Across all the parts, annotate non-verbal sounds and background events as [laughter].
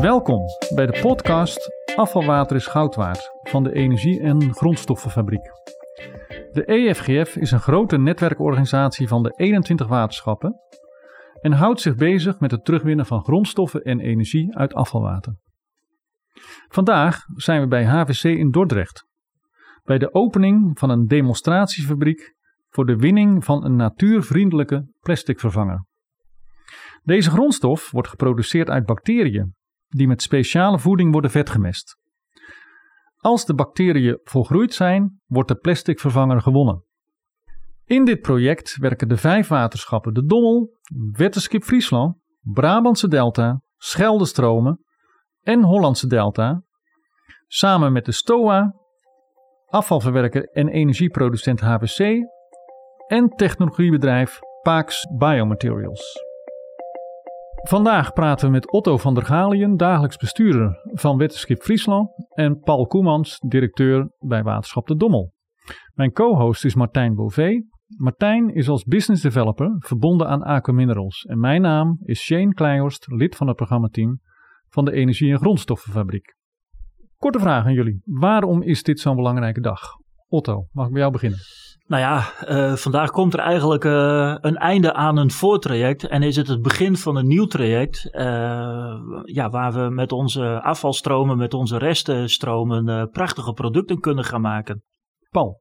Welkom bij de podcast Afvalwater is goud waard van de Energie- en Grondstoffenfabriek. De EFGF is een grote netwerkorganisatie van de 21 waterschappen en houdt zich bezig met het terugwinnen van grondstoffen en energie uit afvalwater. Vandaag zijn we bij HVC in Dordrecht, bij de opening van een demonstratiefabriek voor de winning van een natuurvriendelijke plasticvervanger. Deze grondstof wordt geproduceerd uit bacteriën die met speciale voeding worden vetgemest. Als de bacteriën volgroeid zijn, wordt de plasticvervanger gewonnen. In dit project werken de vijf waterschappen de Dommel, Wetterskip Friesland, Brabantse Delta, Scheldestromen en Hollandse Delta samen met de STOA, afvalverwerker en energieproducent HBC en technologiebedrijf Pax Biomaterials. Vandaag praten we met Otto van der Galien, dagelijks bestuurder van Wetterskip Friesland, en Paul Koemans, directeur bij Waterschap de Dommel. Mijn co-host is Martijn Beauvais. Martijn is als business developer verbonden aan Aqua Minerals en mijn naam is Shane Kleihorst, lid van het programmateam van de Energie- en Grondstoffenfabriek. Korte vraag aan jullie. Waarom is dit zo'n belangrijke dag? Otto, mag ik bij jou beginnen? Nou ja, uh, vandaag komt er eigenlijk uh, een einde aan een voortraject en is het het begin van een nieuw traject. Uh, ja, waar we met onze afvalstromen, met onze restenstromen prachtige producten kunnen gaan maken. Paul.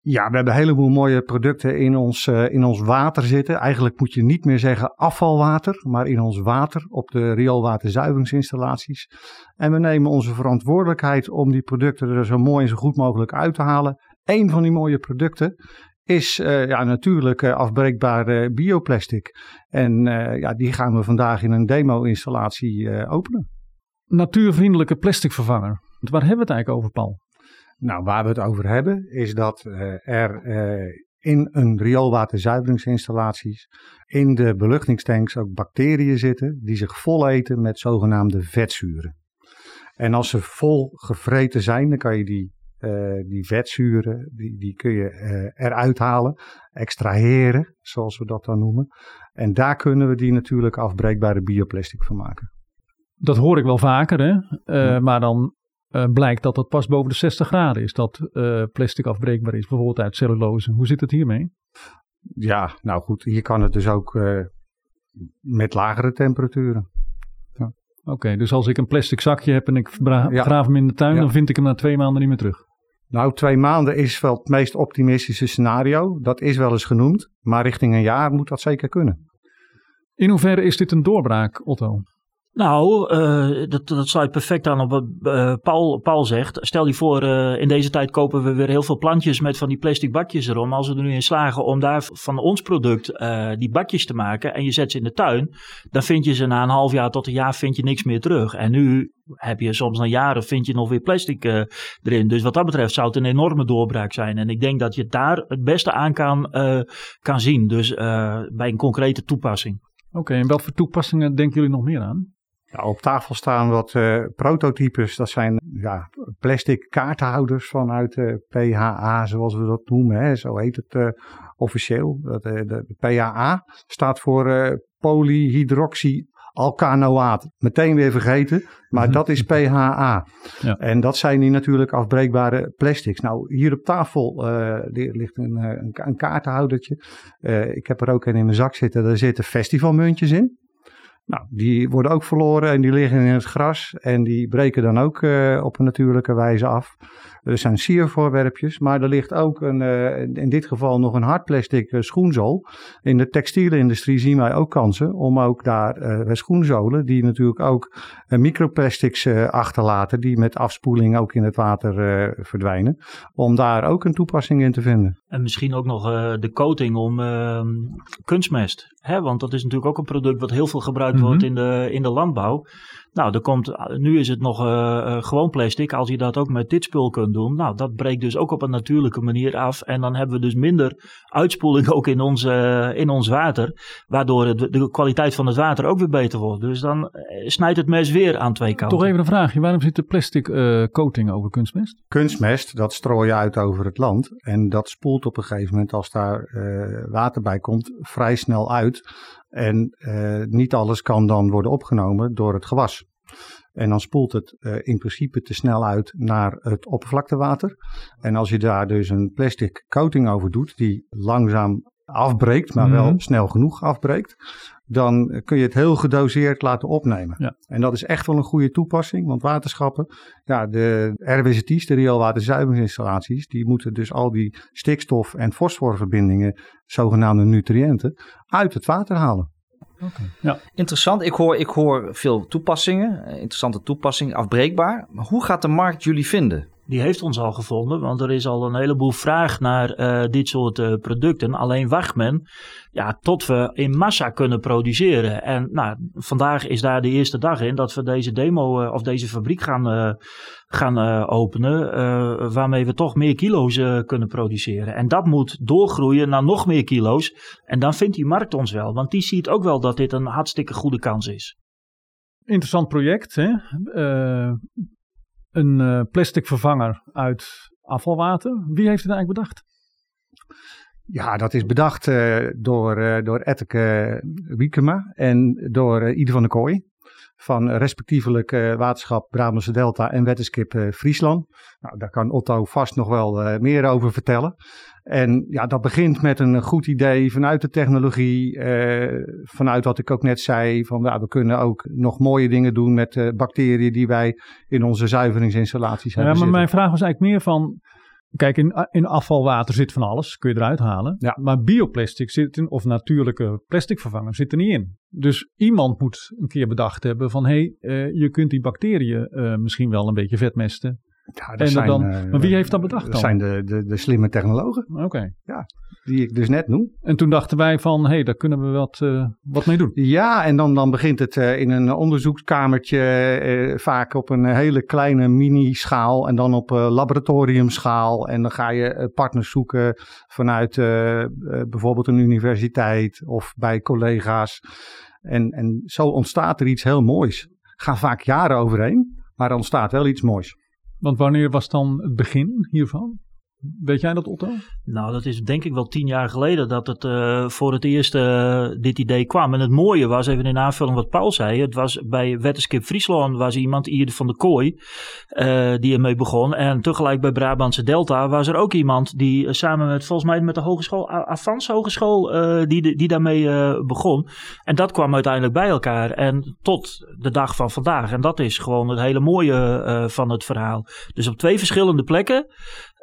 Ja, we hebben een heleboel mooie producten in ons, in ons water zitten. Eigenlijk moet je niet meer zeggen afvalwater, maar in ons water op de rioolwaterzuiveringsinstallaties. En we nemen onze verantwoordelijkheid om die producten er zo mooi en zo goed mogelijk uit te halen een van die mooie producten is uh, ja, natuurlijk uh, afbreekbare bioplastic. En uh, ja, die gaan we vandaag in een demo-installatie openen. Natuurvriendelijke plasticvervanger. Waar hebben we het eigenlijk over, Paul? Nou, waar we het over hebben is dat er in een rioolwaterzuiveringsinstallaties in de beluchtingstanks ook bacteriën zitten die zich voleten met zogenaamde vetzuren. En als ze vol gevreten zijn, dan kan je die uh, die vetzuren, die, die kun je uh, eruit halen, extraheren, zoals we dat dan noemen. En daar kunnen we die natuurlijk afbreekbare bioplastic van maken. Dat hoor ik wel vaker, hè? Uh, ja. maar dan blijkt dat het pas boven de 60 graden is dat plastic afbreekbaar is, bijvoorbeeld uit cellulose. Hoe zit het hiermee? Ja, nou goed, hier kan het dus ook met lagere temperaturen. Oké, okay, dus als ik een plastic zakje heb en ik graaf ja. hem in de tuin, ja. dan vind ik hem na twee maanden niet meer terug. Nou, twee maanden is wel het meest optimistische scenario. Dat is wel eens genoemd. Maar richting een jaar moet dat zeker kunnen. In hoeverre is dit een doorbraak, Otto? Nou, uh, dat, dat sluit perfect aan op wat uh, Paul, Paul zegt. Stel je voor, uh, in deze tijd kopen we weer heel veel plantjes met van die plastic bakjes erom. Als we er nu in slagen om daar van ons product die bakjes te maken en je zet ze in de tuin, dan vind je ze na een half jaar tot een jaar vind je niks meer terug. En nu heb je soms na jaren vind je nog weer plastic erin. Dus wat dat betreft zou het een enorme doorbraak zijn. En ik denk dat je daar het beste aan kan, kan zien. Dus bij een concrete toepassing. Oké, en welke toepassingen denken jullie nog meer aan? Ja, op tafel staan wat uh, prototypes. Dat zijn ja, plastic kaartenhouders vanuit uh, PHA, zoals we dat noemen. Hè. Zo heet het uh, officieel. Dat, de, de, PHA staat voor polyhydroxy alkanoaat. Meteen weer vergeten, maar dat is PHA. Ja. En dat zijn die natuurlijk afbreekbare plastics. Nou, hier op tafel uh, ligt een, een, een kaartenhoudertje. Uh, ik heb er ook een in mijn zak zitten. Daar zitten festivalmuntjes in. Nou, die worden ook verloren en die liggen in het gras en die breken dan ook uh, op een natuurlijke wijze af. Er zijn siervoorwerpjes, maar er ligt ook een, uh, in dit geval nog een hardplastic uh, schoenzool. In de textiele industrie zien wij ook kansen om ook daar schoenzolen, die natuurlijk ook microplastics achterlaten, die met afspoeling ook in het water verdwijnen, om daar ook een toepassing in te vinden. En misschien ook nog de coating om ehm, kunstmest, hè? want dat is natuurlijk ook een product wat heel veel gebruikt wordt in de, in de landbouw. Nou, er komt, nu is het nog uh, gewoon plastic. Als je dat ook met dit spul kunt doen, nou, dat breekt dus ook op een natuurlijke manier af. En dan hebben we dus minder uitspoeling [laughs] ook in ons, uh, in ons water. Waardoor het, de kwaliteit van het water ook weer beter wordt. Dus dan snijdt het mes weer aan twee kanten. Toch even een vraagje. Waarom zit de plastic coating over kunstmest? Kunstmest, dat strooi je uit over het land. En dat spoelt op een gegeven moment, als daar water bij komt, vrij snel uit. En uh, niet alles kan dan worden opgenomen door het gewas. En dan spoelt het uh, in principe te snel uit naar het oppervlaktewater. En als je daar dus een plastic coating over doet, die langzaam afbreekt, maar wel Mhm. snel genoeg afbreekt, dan kun je het heel gedoseerd laten opnemen. Ja. En dat is echt wel een goede toepassing, want waterschappen, ja, de RWZT's, de rioolwaterzuiveringsinstallaties, die moeten dus al die stikstof- en fosforverbindingen, zogenaamde nutriënten, uit het water halen. Interessant. Ik hoor, ik hoor veel toepassingen. eh, Interessante toepassing, afbreekbaar. Maar hoe gaat de markt jullie vinden? Die heeft ons al gevonden, want er is al een heleboel vraag naar eh, dit soort eh, producten. Alleen wacht men ja, tot we in massa kunnen produceren. En nou, vandaag is daar de eerste dag in dat we deze demo eh, of deze fabriek gaan, gaan openen. waarmee we toch meer kilo's kunnen produceren. En dat moet doorgroeien naar nog meer kilo's. En dan vindt die markt ons wel, want die ziet ook wel dat dit een hartstikke goede kans is. Interessant project, hè? Een eh, plastic vervanger uit afvalwater. Wie heeft het eigenlijk bedacht? Ja, dat is bedacht eh, door, eh door Etteke Wiekema en door Ieder van der Kooi. Van respectievelijk eh, Waterschap Brabantse Delta en Wetenskip eh, Friesland. Nou, daar kan Otto vast nog wel eh, meer over vertellen. En ja, dat begint met een goed idee vanuit de technologie. eh, vanuit wat ik ook net zei. Van, ja, we kunnen ook nog mooie dingen doen met eh, bacteriën die wij in onze zuiveringsinstallaties Ja, hebben maar zitten. mijn vraag was eigenlijk meer van... Kijk, in, in afvalwater zit van alles, kun je eruit halen. Ja. Maar bioplastic zit in, of natuurlijke plasticvervanger zit er niet in. Dus iemand moet een keer bedacht hebben van... hé, hey, eh, je kunt die bacteriën eh, misschien wel een beetje vetmesten. Ja, dat en zijn, dan- eh, maar wie heeft dat bedacht Dat dan? zijn de, de, de slimme technologen Oké. die ik dus net noem. En toen dachten wij van, hé, hey, daar kunnen we wat, eh, wat mee doen. Ja, en dan, dan begint het eh, in een onderzoekskamertje, vaak op een hele kleine mini-schaal en dan op laboratoriumschaal. En dan ga je partners zoeken vanuit bijvoorbeeld een universiteit of bij collega's. En, en zo ontstaat er iets heel moois. Gaan vaak jaren overheen, maar er ontstaat wel iets moois. Want wanneer was dan het begin hiervan? Weet jij dat, Otto? Nou, dat is denk ik wel tien jaar geleden dat het eh, voor het eerst eh, dit idee kwam. En het mooie was, even in aanvulling wat Paul zei, het was bij Wetenskip Friesland was iemand, Ieder van de Kooi, eh, die ermee begon. En tegelijk bij Brabantse Delta was er ook iemand die samen met, volgens mij met de hogeschool, Avans Hogeschool, die, die daarmee begon. En dat kwam uiteindelijk bij elkaar en tot de dag van vandaag. En dat is gewoon het hele mooie van het verhaal. Dus op twee verschillende plekken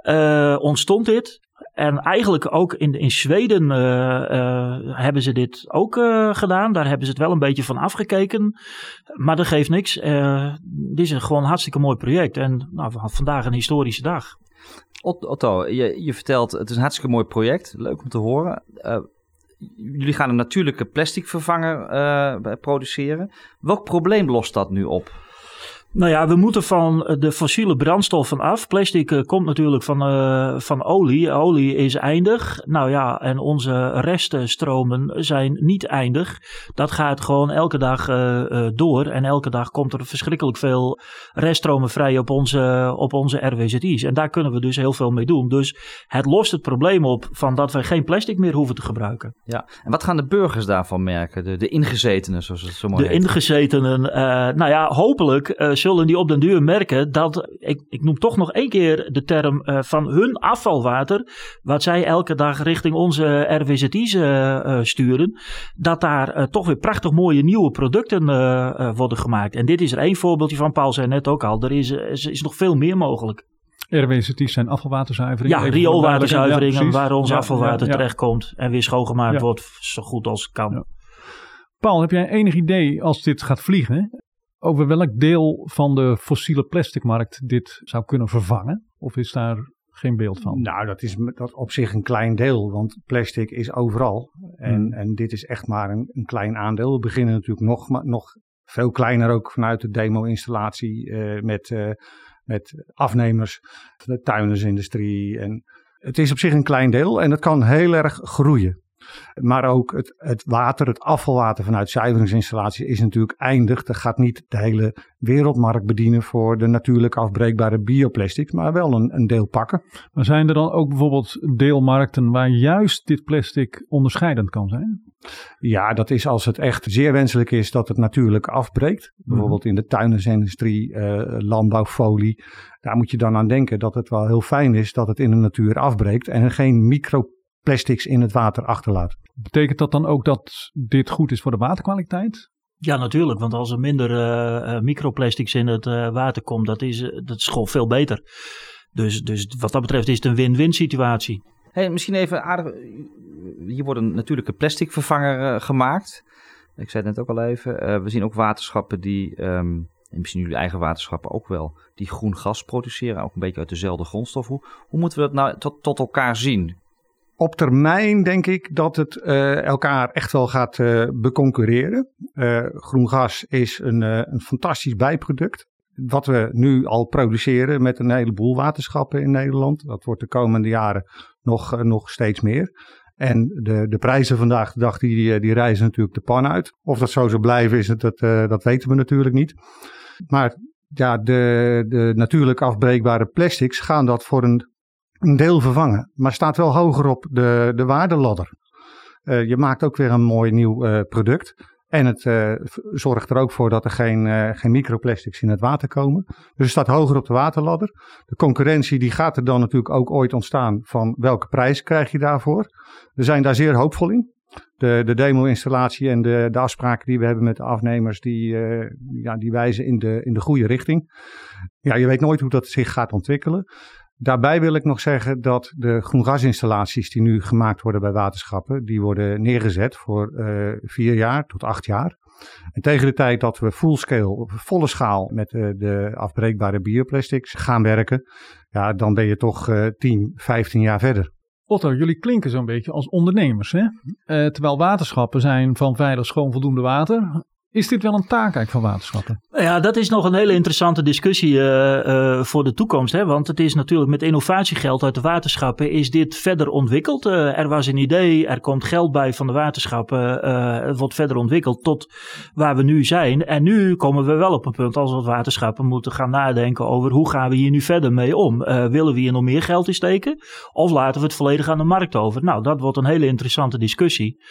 eh, ontstond dit. En eigenlijk ook in, in Zweden eh, eh, hebben ze dit ook gedaan. Daar hebben ze het wel een beetje van afgekeken. Maar dat geeft niks. Dit is een gewoon hartstikke mooi project. En nou, v- vandaag een historische dag. Ot- Otto, je, je vertelt het is een hartstikke mooi project. Leuk om te horen. Jullie gaan een natuurlijke plastic vervanger produceren. Welk probleem lost dat nu op? Nou ja, we moeten van de fossiele brandstoffen af. Plastic eh, komt natuurlijk van, eh, van olie. Olie is eindig. Nou ja, en onze reststromen zijn niet eindig. Dat gaat gewoon elke dag eh, eh, door. En elke dag komt er verschrikkelijk veel reststromen vrij op onze, op onze RWZI's. En daar kunnen we dus heel veel mee doen. Dus het lost het probleem op van dat we geen plastic meer hoeven te gebruiken. Ja. En wat gaan de burgers daarvan merken? De, de ingezetenen, zoals het zo mooi De heet. ingezetenen, eh, nou ja, hopelijk eh, zullen die op den duur merken dat, ik, ik noem toch nog één keer de term eh, van hun afvalwater, wat zij elke dag richting onze RWZI's eh, eh, sturen, dat daar toch weer prachtig mooie nieuwe producten worden gemaakt. En dit is er één voorbeeldje van, Paul zei net ook al, er is, is, is nog veel meer mogelijk. RWCT's zijn afvalwaterzuivering. Ja, Even voor rioolwaterzuivering, duidelijkheid. Ja, waar ons Ja, afvalwater ja, terechtkomt en weer schoongemaakt wordt zo goed als het kan. Paul, heb jij enig idee als dit gaat vliegen, over welk deel van de fossiele plasticmarkt dit zou kunnen vervangen? Of is daar geen beeld van? Nou, dat is dat op zich een klein deel, want plastic is overal. En, Hmm. en dit is echt maar een, een klein aandeel. We beginnen natuurlijk nog, maar nog veel kleiner ook vanuit de demo-installatie eh, met, eh, met afnemers, de tuindersindustrie. En het is op zich een klein deel en het kan heel erg groeien. Maar ook het, het water, het afvalwater vanuit zuiveringsinstallaties is natuurlijk eindig. Dat gaat niet de hele wereldmarkt bedienen voor de natuurlijk afbreekbare bioplastics, maar wel een, een deel pakken. Maar zijn er dan ook bijvoorbeeld deelmarkten waar juist dit plastic onderscheidend kan zijn? Ja, dat is als het echt zeer wenselijk is dat het natuurlijk afbreekt. Bijvoorbeeld in de tuindersindustrie, uh, landbouwfolie. Daar moet je dan aan denken dat het wel heel fijn is dat het in de natuur afbreekt en geen microplastics in het water achterlaat. Betekent dat dan ook dat dit goed is voor de waterkwaliteit? Ja, natuurlijk. Want als er minder uh, microplastics in het uh, water komt, dat is, dat is gewoon veel beter. Dus, dus wat dat betreft is het een win-win situatie. Hey, misschien even aardig. Hier wordt een natuurlijke plastic vervanger gemaakt. Ik zei het net ook al even. we zien ook waterschappen die. Um, en misschien jullie eigen waterschappen ook wel, die groen gas produceren, ook een beetje uit dezelfde grondstof. Hoe, hoe moeten we dat nou tot, tot elkaar zien? Op termijn denk ik dat het uh, elkaar echt wel gaat uh, beconcurreren. Uh, groen gas is een, een fantastisch bijproduct. Wat we nu al produceren met een heleboel waterschappen in Nederland. Dat wordt de komende jaren nog, nog steeds meer. En de, de prijzen vandaag de dag die, die reizen natuurlijk de pan uit. Of dat zo zou blijven is het, dat, dat weten we natuurlijk niet. Maar ja, de, de natuurlijk afbreekbare plastics gaan dat voor een een deel vervangen, maar staat wel hoger op de, de waardeladder. Uh, je maakt ook weer een mooi nieuw uh, product. En het uh, zorgt er ook voor dat er geen, geen microplastics in het water komen. Dus het staat hoger op de waterladder. De concurrentie die gaat er dan natuurlijk ook ooit ontstaan van welke prijs krijg je daarvoor. We zijn daar zeer hoopvol in. De, de demo-installatie en de, de afspraken die we hebben met de afnemers, die, ja, die wijzen in de, in de goede richting. Ja, je weet nooit hoe dat zich gaat ontwikkelen. Daarbij wil ik nog zeggen dat de groengasinstallaties die nu gemaakt worden bij waterschappen, die worden neergezet voor uh, vier jaar tot acht jaar. En tegen de tijd dat we fullscale, volle schaal met uh, de afbreekbare bioplastics gaan werken, ja, dan ben je toch uh, 10, 15 jaar verder. Otto, jullie klinken zo'n beetje als ondernemers. Hè? Uh, terwijl waterschappen zijn van veilig schoon voldoende water. Is dit wel een taak eigenlijk van waterschappen? Ja, dat is nog een hele interessante discussie uh, uh, voor de toekomst. Hè? Want het is natuurlijk met innovatiegeld uit de waterschappen is dit verder ontwikkeld. Uh, er was een idee, er komt geld bij van de waterschappen. het wordt verder ontwikkeld tot waar we nu zijn. En nu komen we wel op een punt als we waterschappen moeten gaan nadenken over hoe gaan we hier nu verder mee om. willen we hier nog meer geld in steken? Of laten we het volledig aan de markt over? Nou, dat wordt een hele interessante discussie.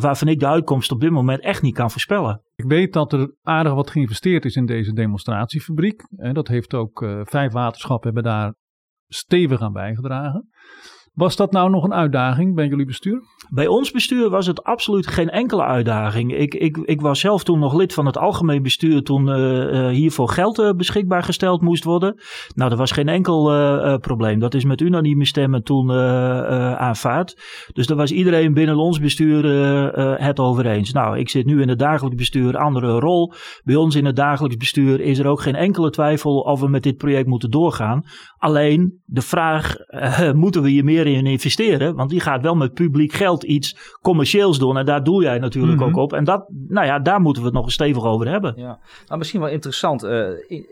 Waarvan ik de uitkomst op dit moment echt niet kan voorspellen. Ik weet dat er aardig wat geïnvesteerd is in deze demonstratiefabriek. Dat heeft ook uh, vijf waterschappen hebben daar stevig aan bijgedragen. Was dat nou nog een uitdaging bij jullie bestuur? Bij ons bestuur was het absoluut geen enkele uitdaging. Ik, ik, ik was zelf toen nog lid van het algemeen bestuur toen uh, hiervoor geld uh, beschikbaar gesteld moest worden. Nou, er was geen enkel probleem. Dat is met unanieme stemmen toen aanvaard. Dus daar was iedereen binnen ons bestuur het over eens. Nou, ik zit nu in het dagelijks bestuur, andere rol. Bij ons in het dagelijks bestuur is er ook geen enkele twijfel of we met dit project moeten doorgaan. Alleen de vraag, moeten we hier meer in investeren. Want die gaat wel met publiek geld iets commercieels doen. En daar doe jij natuurlijk mhm. ook op. En dat, nou ja, daar moeten we het nog eens stevig over hebben. Ja, nou, misschien wel interessant. Uh,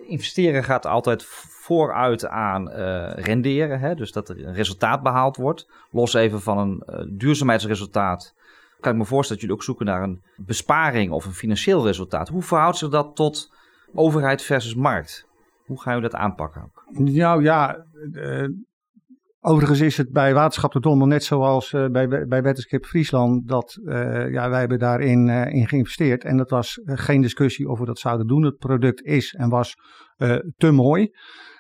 investeren gaat altijd vooruit aan uh, renderen. Hè? Dus dat er een resultaat behaald wordt. Los even van een uh, duurzaamheidsresultaat. Kan ik me voorstellen dat jullie ook zoeken naar een besparing of een financieel resultaat. Hoe verhoudt zich dat tot overheid versus markt? Hoe gaan jullie dat aanpakken? Nou ja, Overigens is het bij Waterschap de Dommel net zoals uh, bij, bij Wetenschap Friesland dat uh, ja, wij hebben daarin uh, in geïnvesteerd. En dat was geen discussie of we dat zouden doen. Het product is en was te mooi.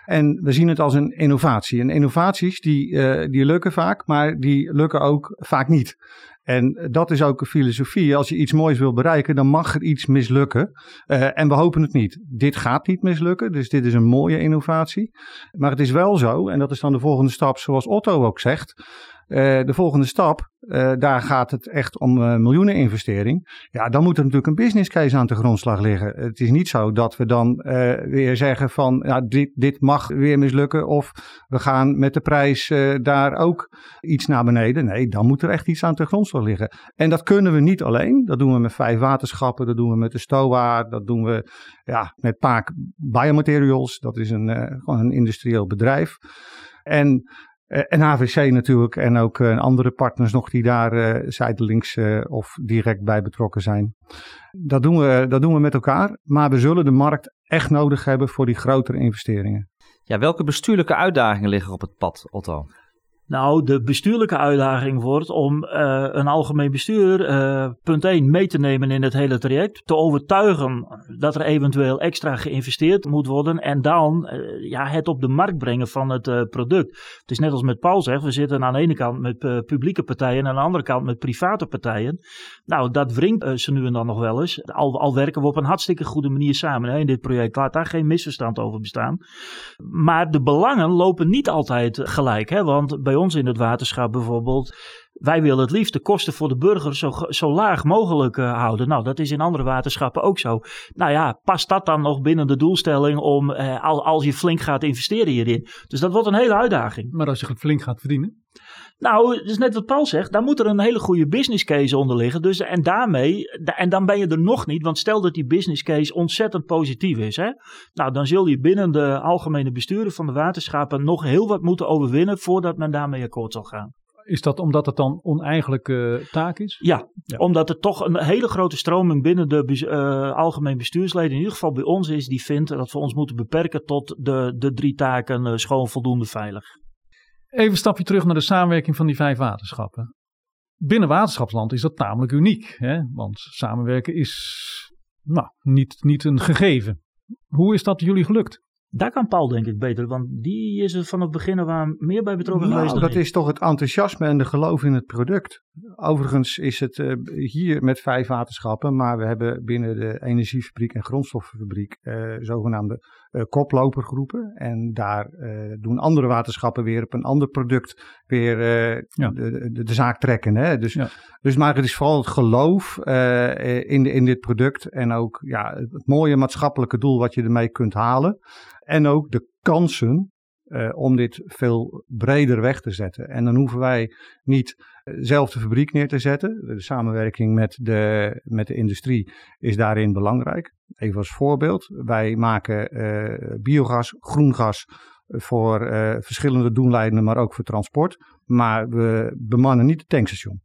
En we zien het als een innovatie. En innovaties die, die lukken vaak, maar die lukken ook vaak niet. En dat is ook een filosofie. Als je iets moois wil bereiken, dan mag er iets mislukken. Uh, en we hopen het niet. Dit gaat niet mislukken, dus dit is een mooie innovatie. Maar het is wel zo, en dat is dan de volgende stap, zoals Otto ook zegt. Uh, de volgende stap, uh, daar gaat het echt om uh, miljoenen investering. Ja, dan moet er natuurlijk een business case aan de grondslag liggen. Het is niet zo dat we dan weer zeggen van ja, dit, dit mag weer mislukken of we gaan met de prijs daar ook iets naar beneden. Nee, dan moet er echt iets aan de grondslag liggen. En dat kunnen we niet alleen. Dat doen we met vijf waterschappen, dat doen we met de STOA, dat doen we ja, met Paak Biomaterials. Dat is een, gewoon een industrieel bedrijf. En en HVC natuurlijk en ook andere partners nog die daar zijdelings of direct bij betrokken zijn. Dat doen, we, dat doen we met elkaar, maar we zullen de markt echt nodig hebben voor die grotere investeringen. Ja, welke bestuurlijke uitdagingen liggen op het pad, Otto? Nou, de bestuurlijke uitdaging wordt om uh, een algemeen bestuur, uh, punt 1, mee te nemen in het hele traject. Te overtuigen dat er eventueel extra geïnvesteerd moet worden. En dan uh, ja, het op de markt brengen van het product. Het is net als met Paul zegt, we zitten aan de ene kant met publieke partijen en aan de andere kant met private partijen. Nou, dat wringt ze nu en dan nog wel eens. Al, al werken we op een hartstikke goede manier samen hè, in dit project. Laat daar geen misverstand over bestaan. Maar de belangen lopen niet altijd gelijk. Hè, want bij ons in het waterschap bijvoorbeeld. Wij willen het liefst de kosten voor de burger zo, zo laag mogelijk uh, houden. Nou, dat is in andere waterschappen ook zo. Nou ja, past dat dan nog binnen de doelstelling om uh, al, als je flink gaat investeren hierin? Dus dat wordt een hele uitdaging. Maar als je flink gaat verdienen? Nou, het is net wat Paul zegt. Daar moet er een hele goede business case onder liggen. Dus, en daarmee, en dan ben je er nog niet. Want stel dat die business case ontzettend positief is. Hè? Nou, dan zul je binnen de algemene besturen van de waterschappen nog heel wat moeten overwinnen voordat men daarmee akkoord zal gaan. Is dat omdat het dan oneigenlijke taak is? Ja, omdat er toch een hele grote stroming binnen de uh, algemeen bestuursleden, in ieder geval bij ons is, die vindt dat we ons moeten beperken tot de, de drie taken uh, schoon, voldoende, veilig. Even een stapje terug naar de samenwerking van die vijf waterschappen. Binnen waterschapsland is dat namelijk uniek, hè? want samenwerken is nou, niet, niet een gegeven. Hoe is dat jullie gelukt? Daar kan Paul denk ik beter, want die is er vanaf het begin waar meer bij betrokken nou, geweest. Dat is toch het enthousiasme en de geloof in het product. Overigens is het uh, hier met vijf waterschappen, maar we hebben binnen de energiefabriek en grondstoffenfabriek uh, zogenaamde uh, koplopergroepen. En daar doen andere waterschappen weer op een ander product weer ja. de, de, de, zaak trekken. Hè? Dus, ja. dus maar het is vooral het geloof in, in dit product en ook ja, het mooie maatschappelijke doel wat je ermee kunt halen. En ook de kansen uh, om dit veel breder weg te zetten. En dan hoeven wij niet eh, zelf de fabriek neer te zetten. De samenwerking met de, met de industrie is daarin belangrijk. Even als voorbeeld, wij maken uh, biogas, groen gas voor uh, verschillende doellijnen, maar ook voor transport. Maar we bemannen niet het tankstation.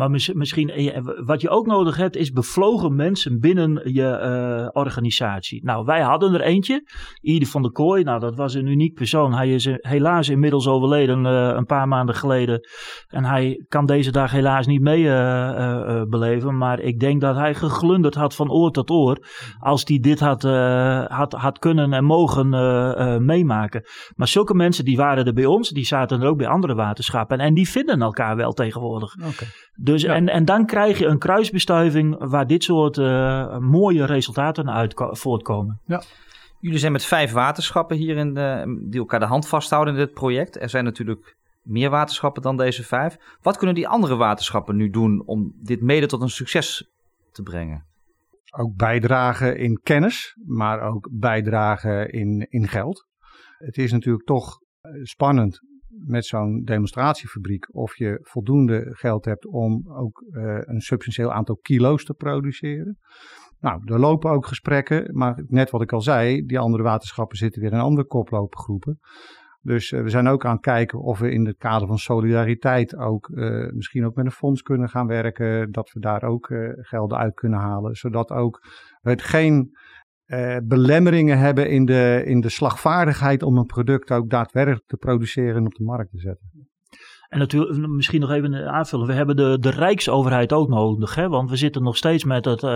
Maar misschien, eh, wat je ook nodig hebt, is bevlogen mensen binnen je uh, organisatie. Nou, wij hadden er eentje, Ieder van der Kooi. Nou, dat was een uniek persoon. Hij is helaas inmiddels overleden uh, een paar maanden geleden. En hij kan deze dag helaas niet mee uh, beleven. Maar ik denk dat hij geglunderd had van oor tot oor. Als hij dit had, had, had kunnen en mogen meemaken. Maar zulke mensen die waren er bij ons. Die zaten er ook bij andere waterschappen. En, en die vinden elkaar wel tegenwoordig. Okay. Dus, en, en dan krijg je een kruisbestuiving waar dit soort uh, mooie resultaten uit voortkomen. Ja. Jullie zijn met vijf waterschappen hier in de, die elkaar de hand vasthouden in dit project. Er zijn natuurlijk meer waterschappen dan deze vijf. Wat kunnen die andere waterschappen nu doen om dit mede tot een succes te brengen? Ook bijdragen in kennis, maar ook bijdragen in, in geld. Het is natuurlijk toch eh, spannend met zo'n demonstratiefabriek of je voldoende geld hebt om ook uh, een substantieel aantal kilo's te produceren. Nou, er lopen ook gesprekken, maar net wat ik al zei, die andere waterschappen zitten weer in andere koplopergroepen. Dus uh, we zijn ook aan het kijken of we in het kader van solidariteit ook uh, misschien ook met een fonds kunnen gaan werken. Dat we daar ook gelden uit kunnen halen. Zodat ook het geen uh, belemmeringen hebben in de, in de slagvaardigheid om een product ook daadwerkelijk te produceren en op de markt te zetten. En natuurlijk, misschien nog even aanvullen. We hebben de, de Rijksoverheid ook nodig. Hè? Want we zitten nog steeds met het. Uh,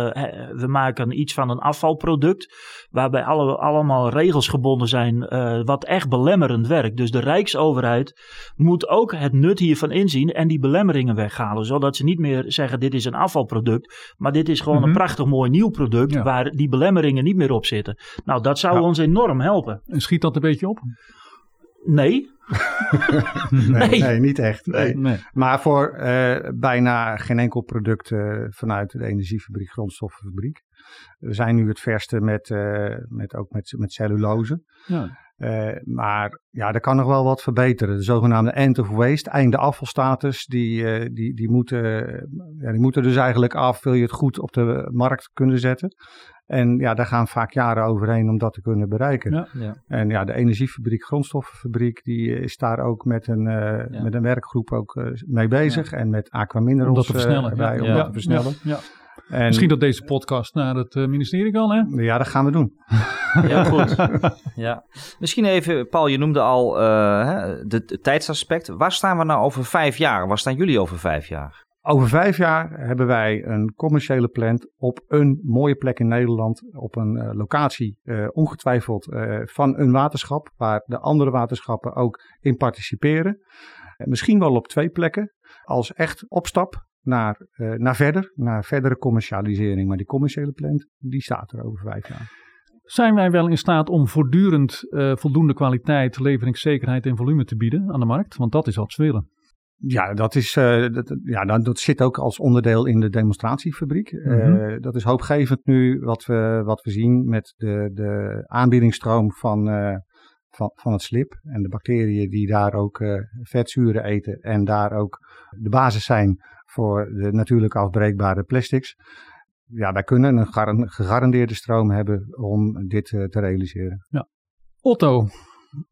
we maken iets van een afvalproduct. Waarbij alle, allemaal regels gebonden zijn. Uh, wat echt belemmerend werkt. Dus de Rijksoverheid moet ook het nut hiervan inzien. En die belemmeringen weghalen. Zodat ze niet meer zeggen: dit is een afvalproduct. Maar dit is gewoon een mhm. prachtig mooi nieuw product. Waar die belemmeringen niet meer op zitten. Nou, dat zou ons enorm helpen. En schiet dat een beetje op? [laughs] Nee, nee, nee, niet echt. Nee. Maar voor uh, bijna geen enkel product uh, vanuit de energiefabriek, grondstoffenfabriek. We zijn nu het verste met, uh, met, ook met, met cellulose. Ja. Uh, maar ja, er kan nog wel wat verbeteren. De zogenaamde end of waste, einde afvalstatus, die, uh, die, die, moeten, ja, die moeten dus eigenlijk af, wil je het goed op de markt kunnen zetten. En ja, daar gaan vaak jaren overheen om dat te kunnen bereiken. Ja, ja. En ja, de energiefabriek, grondstoffenfabriek, die is daar ook met een, uh, met een werkgroep ook mee bezig. En met Aquaminerals om dat te versnellen. Erbij, om dat te versnellen. ja. En, Misschien dat deze podcast naar het uh, ministerie kan, hè? Ja, dat gaan we doen. [laughs] Ja, goed. [laughs] ja. Misschien even, Paul, je noemde al uh, het tijdsaspect. Waar staan we nou over vijf jaar? Waar staan jullie over vijf jaar? Over vijf jaar hebben wij een commerciële plant op een mooie plek in Nederland. Op een uh, locatie, ongetwijfeld van een waterschap, waar de andere waterschappen ook in participeren. misschien wel op twee plekken. Als echt opstap naar, uh, naar verder, naar verdere commercialisering. Maar die commerciële plant, die staat er over vijf jaar. Zijn wij wel in staat om voortdurend uh, voldoende kwaliteit, leveringszekerheid en volume te bieden aan de markt? Want dat is wat ze willen. Ja, dat, is, uh, dat, ja, dat zit ook als onderdeel in de demonstratiefabriek. Mm -hmm. dat is hoopgevend nu wat we, wat we zien met de, de aanbiedingsstroom van, van, van het slip. En de bacteriën die daar ook vetzuren eten en daar ook de basis zijn voor de natuurlijk afbreekbare plastics. Ja, wij kunnen een gegarandeerde stroom hebben om dit uh, te realiseren. Ja. Otto,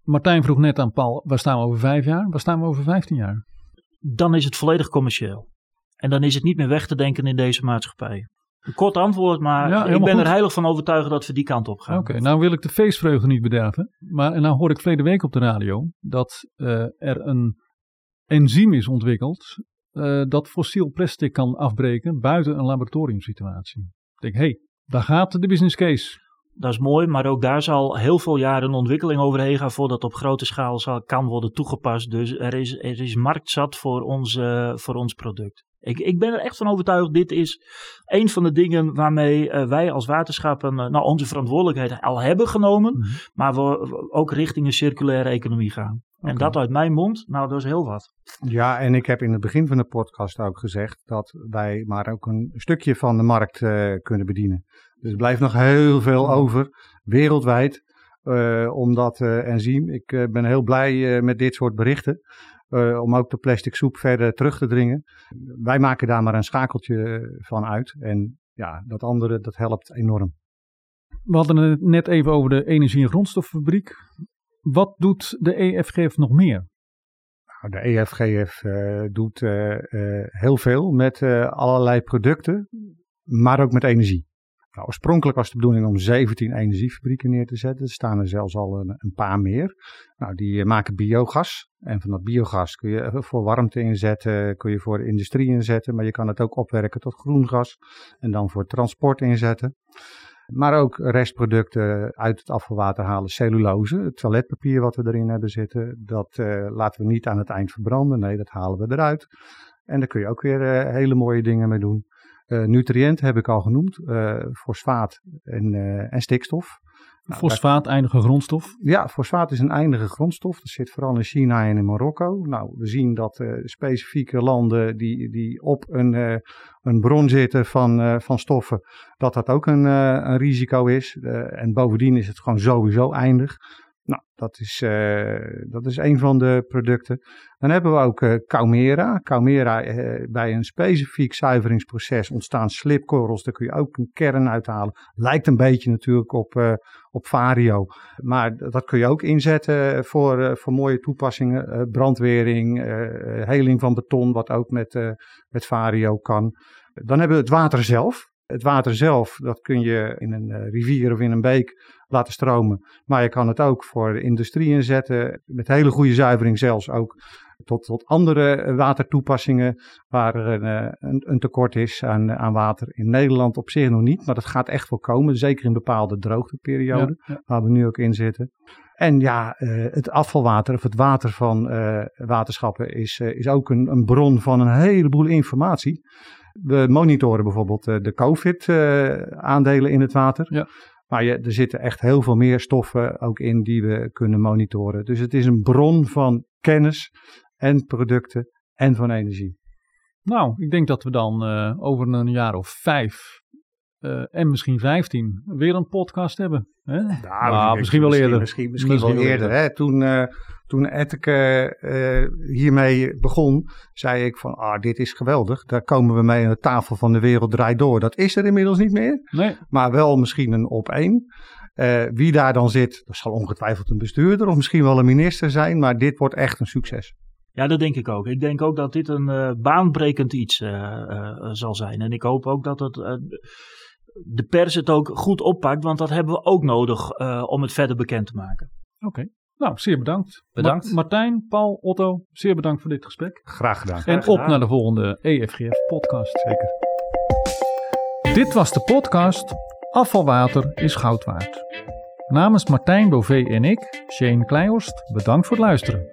Martijn vroeg net aan Paul, waar staan we over vijf jaar? Waar staan we over vijftien jaar? Dan is het volledig commercieel. En dan is het niet meer weg te denken in deze maatschappij. Een kort antwoord, maar ja, ik ben er heilig van overtuigd dat we die kant op gaan. Oké, nou wil ik de feestvreugde niet bederven. Maar en nou hoor ik verleden week op de radio dat uh, er een enzym is ontwikkeld uh, dat fossiel plastic kan afbreken buiten een laboratoriumsituatie. Ik denk, hé, hey, daar gaat de business case. Dat is mooi, maar ook daar zal heel veel jaren een ontwikkeling overheen gaan voordat op grote schaal zal, kan worden toegepast. Dus er is, er is markt zat voor ons, uh, voor ons product. Ik, ik ben er echt van overtuigd, dit is een van de dingen waarmee uh, wij als waterschappen uh, nou, onze verantwoordelijkheid al hebben genomen, mm -hmm. maar we ook richting een circulaire economie gaan. En dat uit mijn mond, nou dat is heel wat. Ja, en ik heb in het begin van de podcast ook gezegd dat wij maar ook een stukje van de markt uh, kunnen bedienen. Dus er blijft nog heel veel over, wereldwijd, uh, om dat uh, enzym. Ik uh, ben heel blij met dit soort berichten, om ook de plastic soep verder terug te dringen. Wij maken daar maar een schakeltje van uit en ja, dat andere, dat helpt enorm. We hadden het net even over de energie- en grondstoffabriek. Wat doet de EFGF nog meer? Nou, de EFGF uh, doet uh, uh, heel veel met allerlei producten, maar ook met energie. Nou, oorspronkelijk was de bedoeling om 17 energiefabrieken neer te zetten. Er staan er zelfs al een, een paar meer. Nou, die maken biogas. En van dat biogas kun je voor warmte inzetten, kun je voor de industrie inzetten. Maar je kan het ook opwerken tot groen gas en dan voor transport inzetten. Maar ook restproducten uit het afvalwater halen. Cellulose, het toiletpapier wat we erin hebben zitten. Dat uh, laten we niet aan het eind verbranden. Nee, dat halen we eruit. En daar kun je ook weer uh, hele mooie dingen mee doen. Nutriënten heb ik al genoemd. fosfaat en, en stikstof. Nou, fosfaat, eindige grondstof? Ja, fosfaat is een eindige grondstof. Dat zit vooral in China en in Marokko. Nou, we zien dat uh, specifieke landen die, die op een, uh, een bron zitten van, uh, van stoffen, dat dat ook een, een risico is. en bovendien is het gewoon sowieso eindig. Nou, dat is, uh, dat is een van de producten. Dan hebben we ook uh, Caumera. Caumera, uh, bij een specifiek zuiveringsproces ontstaan slipkorrels. Daar kun je ook een kern uithalen. Lijkt een beetje natuurlijk op, op Vario. Maar dat kun je ook inzetten voor, voor mooie toepassingen. brandwering, heling van beton, wat ook met, met Vario kan. Dan hebben we het water zelf. Het water zelf, dat kun je in een rivier of in een beek laten stromen. Maar je kan het ook voor de industrie inzetten, met hele goede zuivering zelfs ook tot, tot andere watertoepassingen waar er een, eh, een, een tekort is aan, aan, water. In Nederland op zich nog niet, maar dat gaat echt wel komen. Zeker in bepaalde droogteperioden, ja, ja. waar we nu ook in zitten. En ja, het afvalwater of het water van waterschappen is, is ook een, een, bron van een heleboel informatie. We monitoren bijvoorbeeld de COVID-aandelen in het water. Ja. Maar je, er zitten echt heel veel meer stoffen ook in die we kunnen monitoren. Dus het is een bron van kennis en producten en van energie. Nou, ik denk dat we dan uh, over een jaar of vijf eh, en misschien 15 weer een podcast hebben. Hè? Nou, Nou, misschien wel eerder. Misschien, misschien, Misschien wel eerder. Hè? Toen, eh toen Etteke eh, hiermee begon, zei ik van, ah, dit is geweldig. Daar komen we mee aan de tafel van de wereld draait door. Dat is er inmiddels niet meer, Nee, maar wel misschien een op één. Eh, wie daar dan zit, dat zal ongetwijfeld een bestuurder of misschien wel een minister zijn, maar dit wordt echt een succes. Ja, dat denk ik ook. Ik denk ook dat dit een eh, baanbrekend iets eh, eh, zal zijn. En ik hoop ook dat het, eh, de pers het ook goed oppakt, want dat hebben we ook nodig eh, om het verder bekend te maken. oké. Nou, zeer bedankt. Bedankt. Ma- Martijn, Paul, Otto, zeer bedankt voor dit gesprek. Graag gedaan. En op gedaan. naar de volgende EFGF-podcast. Zeker. Dit was de podcast Afvalwater is goud waard. Namens Martijn Bové en ik, Shane Kleihorst, bedankt voor het luisteren.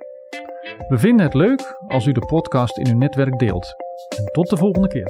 We vinden het leuk als u de podcast in uw netwerk deelt. En tot de volgende keer.